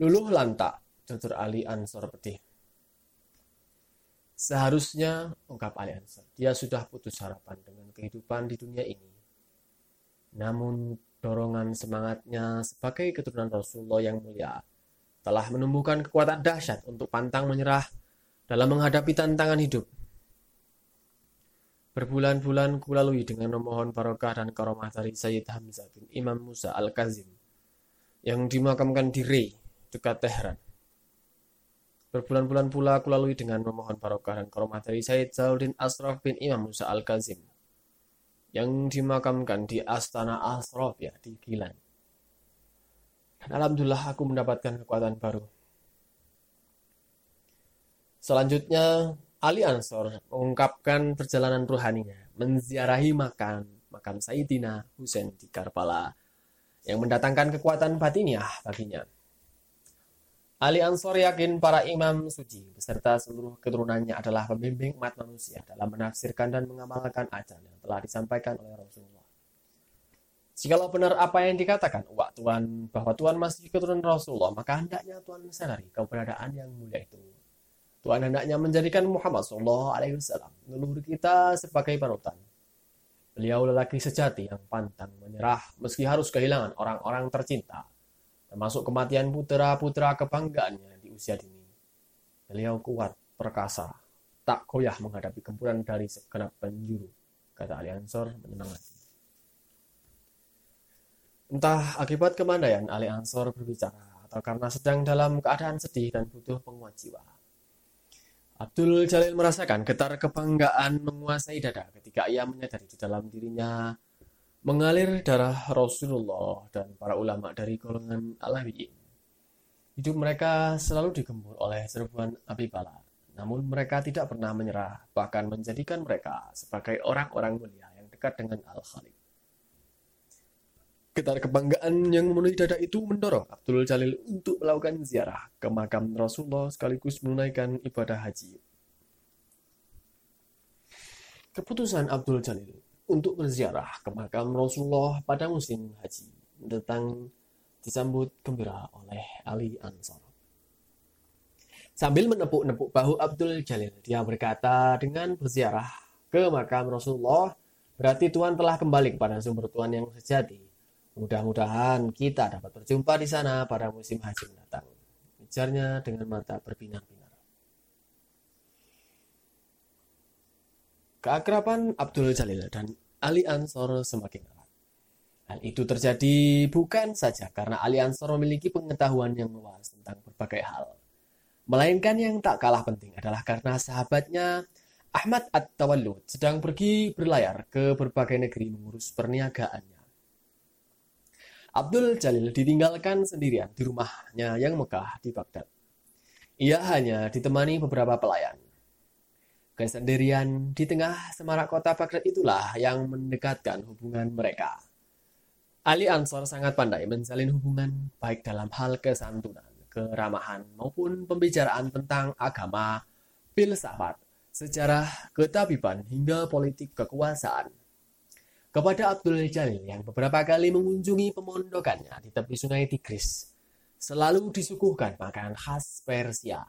luluh lantak, tutur Ali Ansor pedih. Seharusnya, ungkap Ali Ansor, dia sudah putus harapan dengan kehidupan di dunia ini. Namun, dorongan semangatnya sebagai keturunan Rasulullah yang mulia telah menumbuhkan kekuatan dahsyat untuk pantang menyerah dalam menghadapi tantangan hidup Berbulan-bulan kulalui dengan memohon barokah dan karomah dari Sayyid Hamzah bin Imam Musa Al-Kazim yang dimakamkan di Rey, dekat Tehran. Berbulan-bulan pula kulalui dengan memohon barokah dan karomah dari Sayyid Zauddin Asraf bin Imam Musa Al-Kazim yang dimakamkan di Astana Asraf ya di Gilan. Dan alhamdulillah aku mendapatkan kekuatan baru. Selanjutnya Ali Ansor mengungkapkan perjalanan ruhaninya, menziarahi makam makam Sayyidina Husain di Karbala yang mendatangkan kekuatan batiniah baginya. Ali Ansor yakin para imam suci beserta seluruh keturunannya adalah pembimbing umat manusia dalam menafsirkan dan mengamalkan ajaran yang telah disampaikan oleh Rasulullah. Jikalau benar apa yang dikatakan uak Tuhan bahwa Tuhan masih keturunan Rasulullah, maka hendaknya Tuhan menyadari keberadaan yang mulia itu Tuhan hendaknya menjadikan Muhammad Sallallahu Alaihi Wasallam leluhur kita sebagai panutan. Beliau lelaki sejati yang pantang menyerah meski harus kehilangan orang-orang tercinta, termasuk kematian putra-putra kebanggaannya di usia dini. Beliau kuat, perkasa, tak goyah menghadapi gempuran dari segenap penjuru, kata Ali Ansor menyemangati. Entah akibat kemandaian Ali Ansor berbicara atau karena sedang dalam keadaan sedih dan butuh penguat jiwa. Abdul Jalil merasakan getar kebanggaan menguasai dada ketika ia menyadari di dalam dirinya mengalir darah Rasulullah dan para ulama dari golongan Alawiyin. Hidup mereka selalu digempur oleh serbuan api bala, namun mereka tidak pernah menyerah, bahkan menjadikan mereka sebagai orang-orang mulia yang dekat dengan Al-Khalid. Getar kebanggaan yang memenuhi dada itu mendorong Abdul Jalil untuk melakukan ziarah ke makam Rasulullah sekaligus menunaikan ibadah haji. Keputusan Abdul Jalil untuk berziarah ke makam Rasulullah pada musim haji datang disambut gembira oleh Ali Ansar. Sambil menepuk-nepuk bahu Abdul Jalil, dia berkata dengan berziarah ke makam Rasulullah, berarti Tuhan telah kembali kepada sumber Tuhan yang sejati Mudah-mudahan kita dapat berjumpa di sana pada musim haji mendatang. Ujarnya dengan mata berbinar-binar. Keakraban Abdul Jalil dan Ali Ansor semakin erat. Hal itu terjadi bukan saja karena Ali Ansor memiliki pengetahuan yang luas tentang berbagai hal. Melainkan yang tak kalah penting adalah karena sahabatnya Ahmad At-Tawallud sedang pergi berlayar ke berbagai negeri mengurus perniagaannya. Abdul Jalil ditinggalkan sendirian di rumahnya yang megah di Baghdad. Ia hanya ditemani beberapa pelayan. Kesendirian di tengah semarak kota Baghdad itulah yang mendekatkan hubungan mereka. Ali Ansor sangat pandai menjalin hubungan baik dalam hal kesantunan, keramahan, maupun pembicaraan tentang agama, filsafat, sejarah, ketabiban, hingga politik kekuasaan kepada Abdul Jalil yang beberapa kali mengunjungi pemondokannya di tepi sungai Tigris. Selalu disuguhkan makanan khas Persia.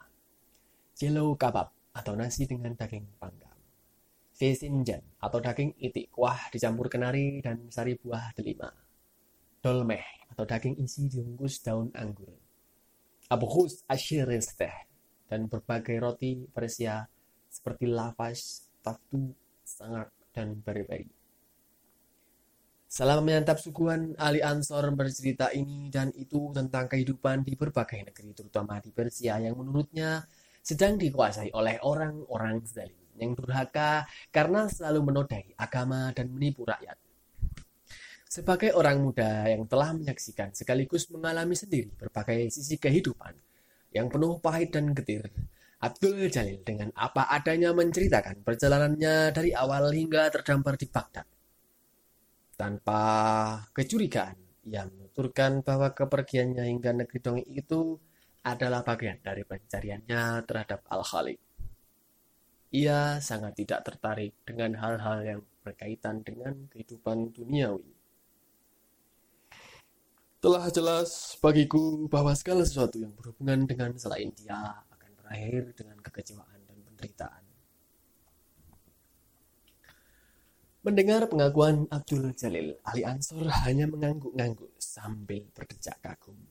Jelo kabab atau nasi dengan daging panggang. Fesinjan atau daging itik kuah dicampur kenari dan sari buah delima. Dolmeh atau daging isi dibungkus daun anggur. Abkhus ashiristeh dan berbagai roti Persia seperti lavash, taftu, sangak, dan beri-beri. Selama menyantap suguhan, Ali Ansor bercerita ini dan itu tentang kehidupan di berbagai negeri, terutama di Persia yang menurutnya sedang dikuasai oleh orang-orang zalim yang durhaka karena selalu menodai agama dan menipu rakyat. Sebagai orang muda yang telah menyaksikan sekaligus mengalami sendiri berbagai sisi kehidupan yang penuh pahit dan getir, Abdul Jalil dengan apa adanya menceritakan perjalanannya dari awal hingga terdampar di Baghdad tanpa kecurigaan, ia menuturkan bahwa kepergiannya hingga negeri dongeng itu adalah bagian dari pencariannya terhadap Al-Khaliq. Ia sangat tidak tertarik dengan hal-hal yang berkaitan dengan kehidupan duniawi. Telah jelas bagiku bahwa segala sesuatu yang berhubungan dengan selain dia akan berakhir dengan kekecewaan dan penderitaan. Mendengar pengakuan Abdul Jalil, Ali Ansor hanya mengangguk-ngangguk sambil berdecak kagum.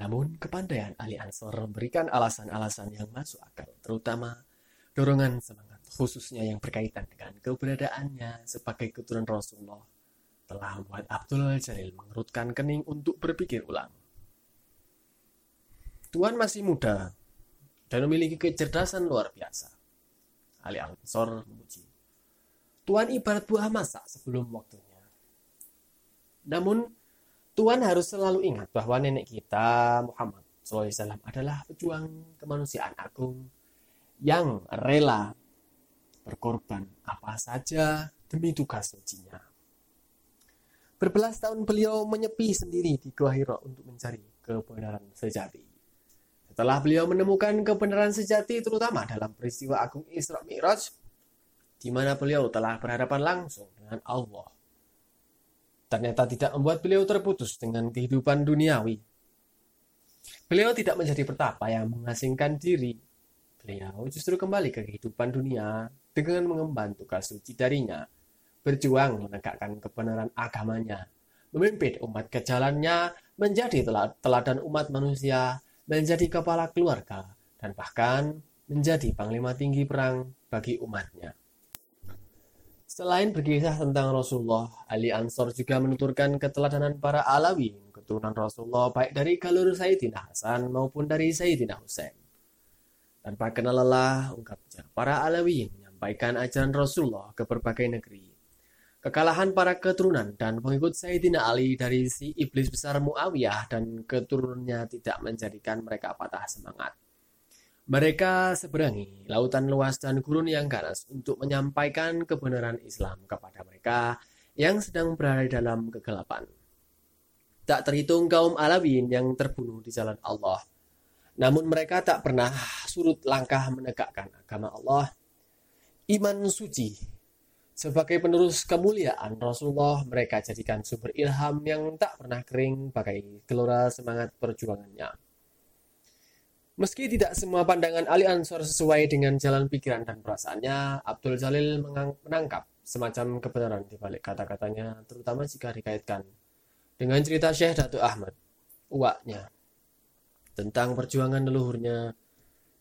Namun kepandaian Ali Ansor memberikan alasan-alasan yang masuk akal, terutama dorongan semangat khususnya yang berkaitan dengan keberadaannya sebagai keturunan Rasulullah, telah membuat Abdul Jalil mengerutkan kening untuk berpikir ulang. Tuhan masih muda dan memiliki kecerdasan luar biasa. Ali Al-Ansor memuji. Tuhan ibarat buah masak sebelum waktunya. Namun, Tuhan harus selalu ingat bahwa nenek kita, Muhammad SAW, adalah pejuang kemanusiaan agung yang rela berkorban apa saja demi tugas sucinya. Berbelas tahun beliau menyepi sendiri di Gua Hiro untuk mencari kebenaran sejati. Setelah beliau menemukan kebenaran sejati terutama dalam peristiwa agung Isra Mi'raj, di mana beliau telah berhadapan langsung dengan Allah. Ternyata tidak membuat beliau terputus dengan kehidupan duniawi. Beliau tidak menjadi petapa yang mengasingkan diri Beliau justru kembali ke kehidupan dunia dengan mengemban tugas suci darinya, berjuang menegakkan kebenaran agamanya, memimpin umat ke jalannya, menjadi teladan umat manusia, menjadi kepala keluarga, dan bahkan menjadi panglima tinggi perang bagi umatnya. Selain berkisah tentang Rasulullah, Ali Ansor juga menuturkan keteladanan para Alawi, keturunan Rasulullah baik dari galur Sayyidina Hasan maupun dari Sayyidina Husain. Tanpa kenal lelah, ungkapnya, para Alawi menyampaikan ajaran Rasulullah ke berbagai negeri. Kekalahan para keturunan dan pengikut Sayyidina Ali dari si iblis besar Muawiyah dan keturunannya tidak menjadikan mereka patah semangat. Mereka seberangi lautan luas dan gurun yang ganas untuk menyampaikan kebenaran Islam kepada mereka yang sedang berada dalam kegelapan. Tak terhitung kaum Alawin yang terbunuh di jalan Allah namun mereka tak pernah surut langkah menegakkan agama Allah. Iman suci sebagai penerus kemuliaan Rasulullah mereka jadikan sumber ilham yang tak pernah kering bagai gelora semangat perjuangannya. Meski tidak semua pandangan Ali Ansor sesuai dengan jalan pikiran dan perasaannya, Abdul Jalil menangkap semacam kebenaran di balik kata-katanya, terutama jika dikaitkan dengan cerita Syekh Datuk Ahmad, uaknya tentang perjuangan leluhurnya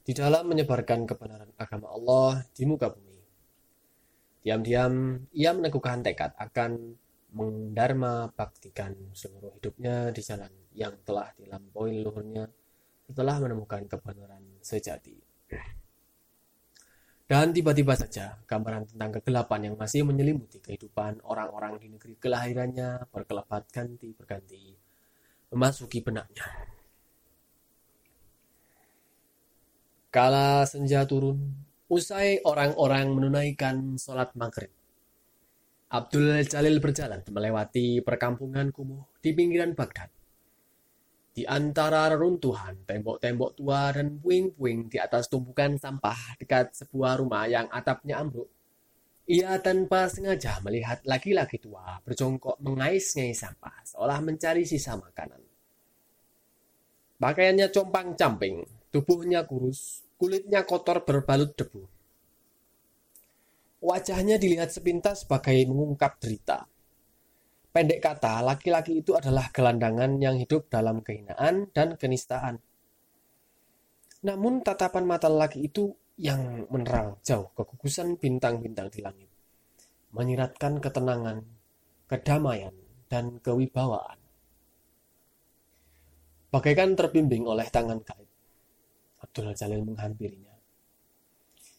di dalam menyebarkan kebenaran agama Allah di muka bumi. Diam-diam ia meneguhkan tekad akan mendharma baktikan seluruh hidupnya di jalan yang telah dilampaui leluhurnya setelah menemukan kebenaran sejati. Dan tiba-tiba saja gambaran tentang kegelapan yang masih menyelimuti kehidupan orang-orang di negeri kelahirannya berkelebat ganti berganti memasuki benaknya. Kala senja turun, usai orang-orang menunaikan sholat maghrib. Abdul Jalil berjalan melewati perkampungan kumuh di pinggiran Baghdad. Di antara reruntuhan, tembok-tembok tua dan puing-puing di atas tumpukan sampah dekat sebuah rumah yang atapnya ambruk, ia tanpa sengaja melihat laki-laki tua berjongkok mengais-ngais sampah seolah mencari sisa makanan. Pakaiannya compang-camping, Tubuhnya kurus, kulitnya kotor berbalut debu. Wajahnya dilihat sepintas sebagai mengungkap derita. Pendek kata, laki-laki itu adalah gelandangan yang hidup dalam kehinaan dan kenistaan. Namun tatapan mata laki itu yang menerang jauh kegugusan bintang-bintang di langit. Menyiratkan ketenangan, kedamaian, dan kewibawaan. Bagaikan terbimbing oleh tangan gaib. Abdul Jalil menghampirinya.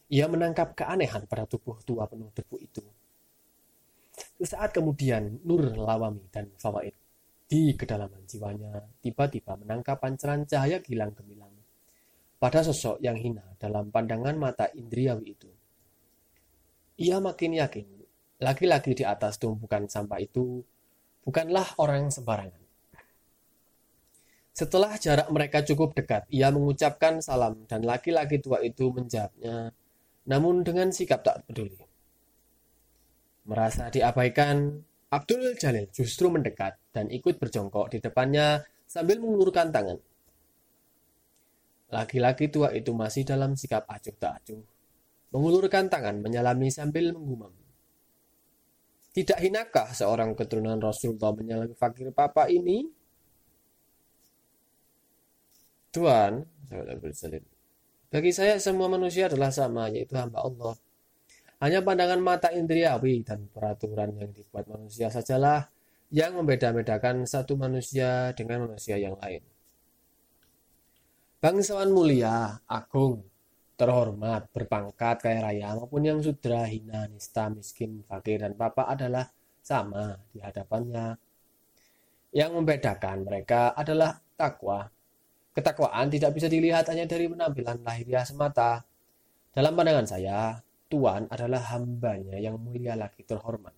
Ia menangkap keanehan pada tubuh tua penuh debu itu. Sesaat kemudian, Nur Lawami dan Fawaid di kedalaman jiwanya tiba-tiba menangkap pancaran cahaya gilang gemilang pada sosok yang hina dalam pandangan mata indriawi itu. Ia makin yakin laki-laki di atas tumpukan sampah itu bukanlah orang sembarangan. Setelah jarak mereka cukup dekat, ia mengucapkan salam dan laki-laki tua itu menjawabnya, namun dengan sikap tak peduli. Merasa diabaikan, Abdul Jalil justru mendekat dan ikut berjongkok di depannya sambil mengulurkan tangan. Laki-laki tua itu masih dalam sikap acuh tak acuh, mengulurkan tangan menyalami sambil menggumam. Tidak hinakah seorang keturunan Rasulullah menyalami fakir papa ini? Tuhan, bagi saya semua manusia adalah sama, yaitu hamba Allah. Hanya pandangan mata indriawi dan peraturan yang dibuat manusia sajalah yang membeda-bedakan satu manusia dengan manusia yang lain. Bangsawan mulia, agung, terhormat, berpangkat, kaya raya, maupun yang sudra, hina, nista, miskin, fakir, dan papa adalah sama di hadapannya. Yang membedakan mereka adalah takwa. Ketakwaan tidak bisa dilihat hanya dari penampilan lahiriah semata. Dalam pandangan saya, Tuan adalah hambanya yang mulia lagi terhormat.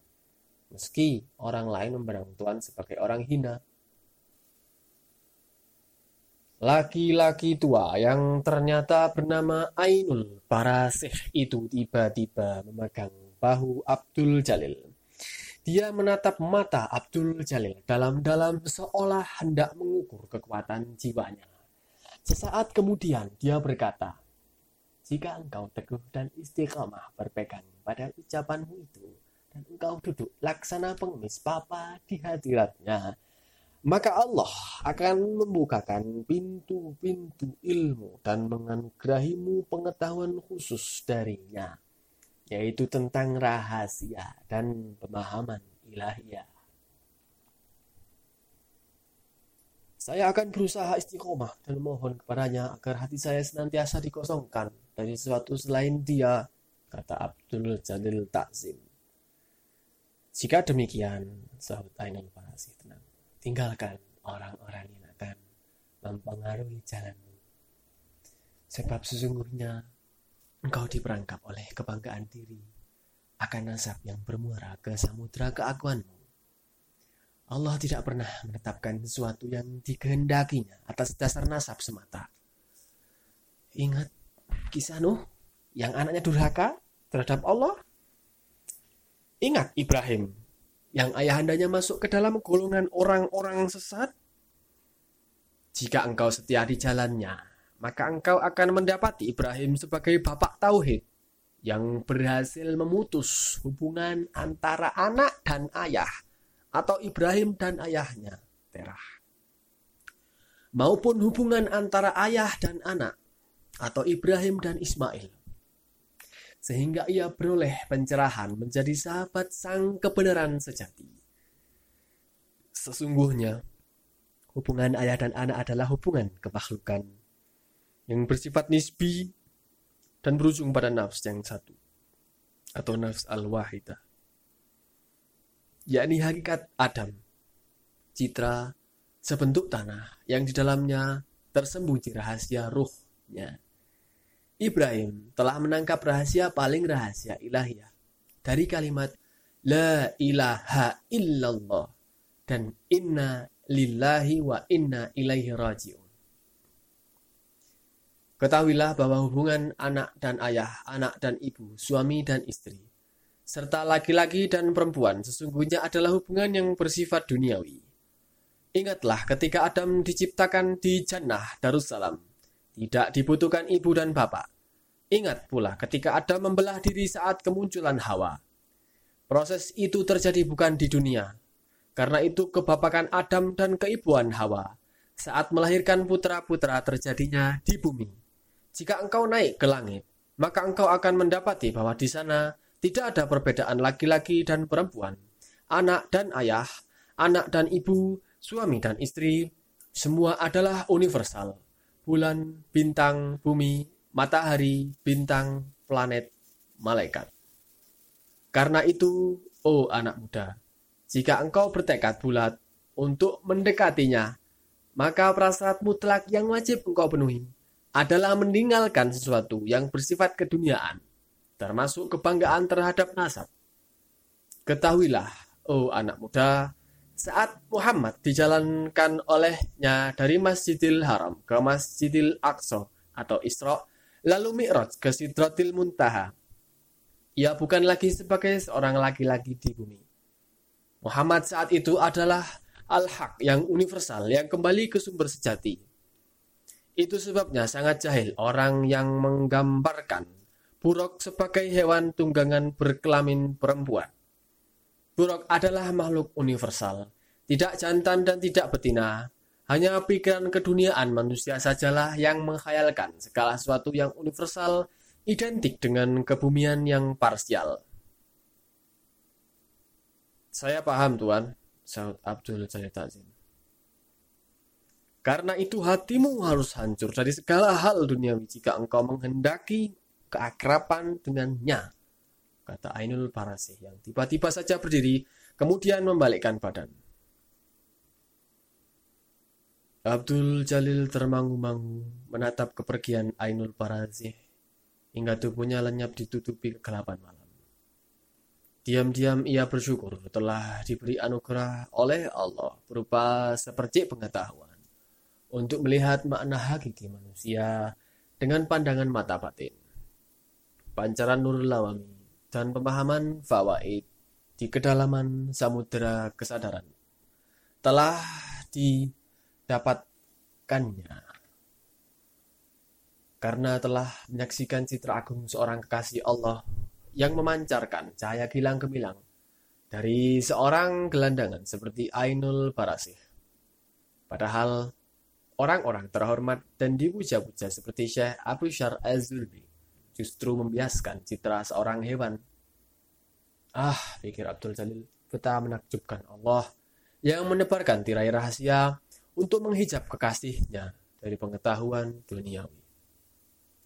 Meski orang lain memandang Tuan sebagai orang hina. Laki-laki tua yang ternyata bernama Ainul Parasih itu tiba-tiba memegang bahu Abdul Jalil. Dia menatap mata Abdul Jalil dalam-dalam seolah hendak mengukur kekuatan jiwanya. Sesaat kemudian dia berkata, jika engkau teguh dan istiqamah berpegang pada ucapanmu itu, dan engkau duduk laksana pengemis papa di hadiratnya, maka Allah akan membukakan pintu-pintu ilmu dan menganugerahimu pengetahuan khusus darinya, yaitu tentang rahasia dan pemahaman ilahiyah. Saya akan berusaha istiqomah dan mohon kepadanya agar hati saya senantiasa dikosongkan dari sesuatu selain dia, kata Abdul Jalil Takzim. Jika demikian, sahut Ainul Farasi tenang, tinggalkan orang-orang yang akan mempengaruhi jalanmu. Sebab sesungguhnya engkau diperangkap oleh kebanggaan diri akan nasab yang bermuara ke samudra keakuanmu. Allah tidak pernah menetapkan sesuatu yang dikehendakinya atas dasar nasab semata. Ingat kisah Nuh yang anaknya durhaka terhadap Allah? Ingat Ibrahim yang ayahandanya masuk ke dalam golongan orang-orang sesat? Jika engkau setia di jalannya, maka engkau akan mendapati Ibrahim sebagai bapak tauhid yang berhasil memutus hubungan antara anak dan ayah atau Ibrahim dan ayahnya, Terah. Maupun hubungan antara ayah dan anak atau Ibrahim dan Ismail. Sehingga ia beroleh pencerahan menjadi sahabat sang kebenaran sejati. Sesungguhnya, hubungan ayah dan anak adalah hubungan kemakhlukan yang bersifat nisbi dan berujung pada nafs yang satu atau nafs al-wahidah yakni hakikat Adam citra sebentuk tanah yang di dalamnya tersembunyi rahasia ruhnya Ibrahim telah menangkap rahasia paling rahasia ilahiyah dari kalimat La ilaha illallah dan inna lillahi wa inna ilaihi raji'un. Ketahuilah bahwa hubungan anak dan ayah, anak dan ibu, suami dan istri, serta laki-laki dan perempuan sesungguhnya adalah hubungan yang bersifat duniawi. Ingatlah ketika Adam diciptakan di Jannah Darussalam, tidak dibutuhkan ibu dan bapak. Ingat pula ketika Adam membelah diri saat kemunculan Hawa. Proses itu terjadi bukan di dunia. Karena itu kebapakan Adam dan keibuan Hawa saat melahirkan putra-putra terjadinya di bumi. Jika engkau naik ke langit, maka engkau akan mendapati bahwa di sana tidak ada perbedaan laki-laki dan perempuan, anak dan ayah, anak dan ibu, suami dan istri, semua adalah universal bulan, bintang, bumi, matahari, bintang, planet, malaikat. Karena itu, oh anak muda, jika engkau bertekad bulat untuk mendekatinya, maka prasyarat mutlak yang wajib engkau penuhi adalah meninggalkan sesuatu yang bersifat keduniaan, termasuk kebanggaan terhadap nasab. Ketahuilah, oh anak muda, saat Muhammad dijalankan olehnya dari Masjidil Haram ke Masjidil Aqsa atau Isra, lalu Mi'raj ke Sidratil Muntaha. Ia bukan lagi sebagai seorang laki-laki di bumi. Muhammad saat itu adalah Al-Haq yang universal yang kembali ke sumber sejati. Itu sebabnya sangat jahil orang yang menggambarkan buruk sebagai hewan tunggangan berkelamin perempuan. Buruk adalah makhluk universal, tidak jantan dan tidak betina. Hanya pikiran keduniaan manusia sajalah yang menghayalkan segala sesuatu yang universal identik dengan kebumian yang parsial. Saya paham Tuan, Saud Abdul Jalil Takzim. Karena itu hatimu harus hancur dari segala hal duniawi jika engkau menghendaki keakraban dengannya. Kata Ainul Parasih yang tiba-tiba saja berdiri, kemudian membalikkan badan. Abdul Jalil termangu-mangu menatap kepergian Ainul Parasih hingga tubuhnya lenyap ditutupi kegelapan malam. Diam-diam ia bersyukur telah diberi anugerah oleh Allah berupa sepercik pengetahuan untuk melihat makna hakiki manusia dengan pandangan mata batin. Pancaran nur lawami dan pemahaman fawaid di kedalaman samudera kesadaran telah didapatkannya karena telah menyaksikan citra agung seorang kekasih Allah yang memancarkan cahaya gilang gemilang dari seorang gelandangan seperti Ainul Barasih. Padahal orang-orang terhormat dan dipuja-puja seperti Syekh Abu Syar Az-Zulbi justru membiaskan citra seorang hewan. Ah, pikir Abdul Jalil, betapa menakjubkan Allah yang menebarkan tirai rahasia untuk menghijab kekasihnya dari pengetahuan duniawi.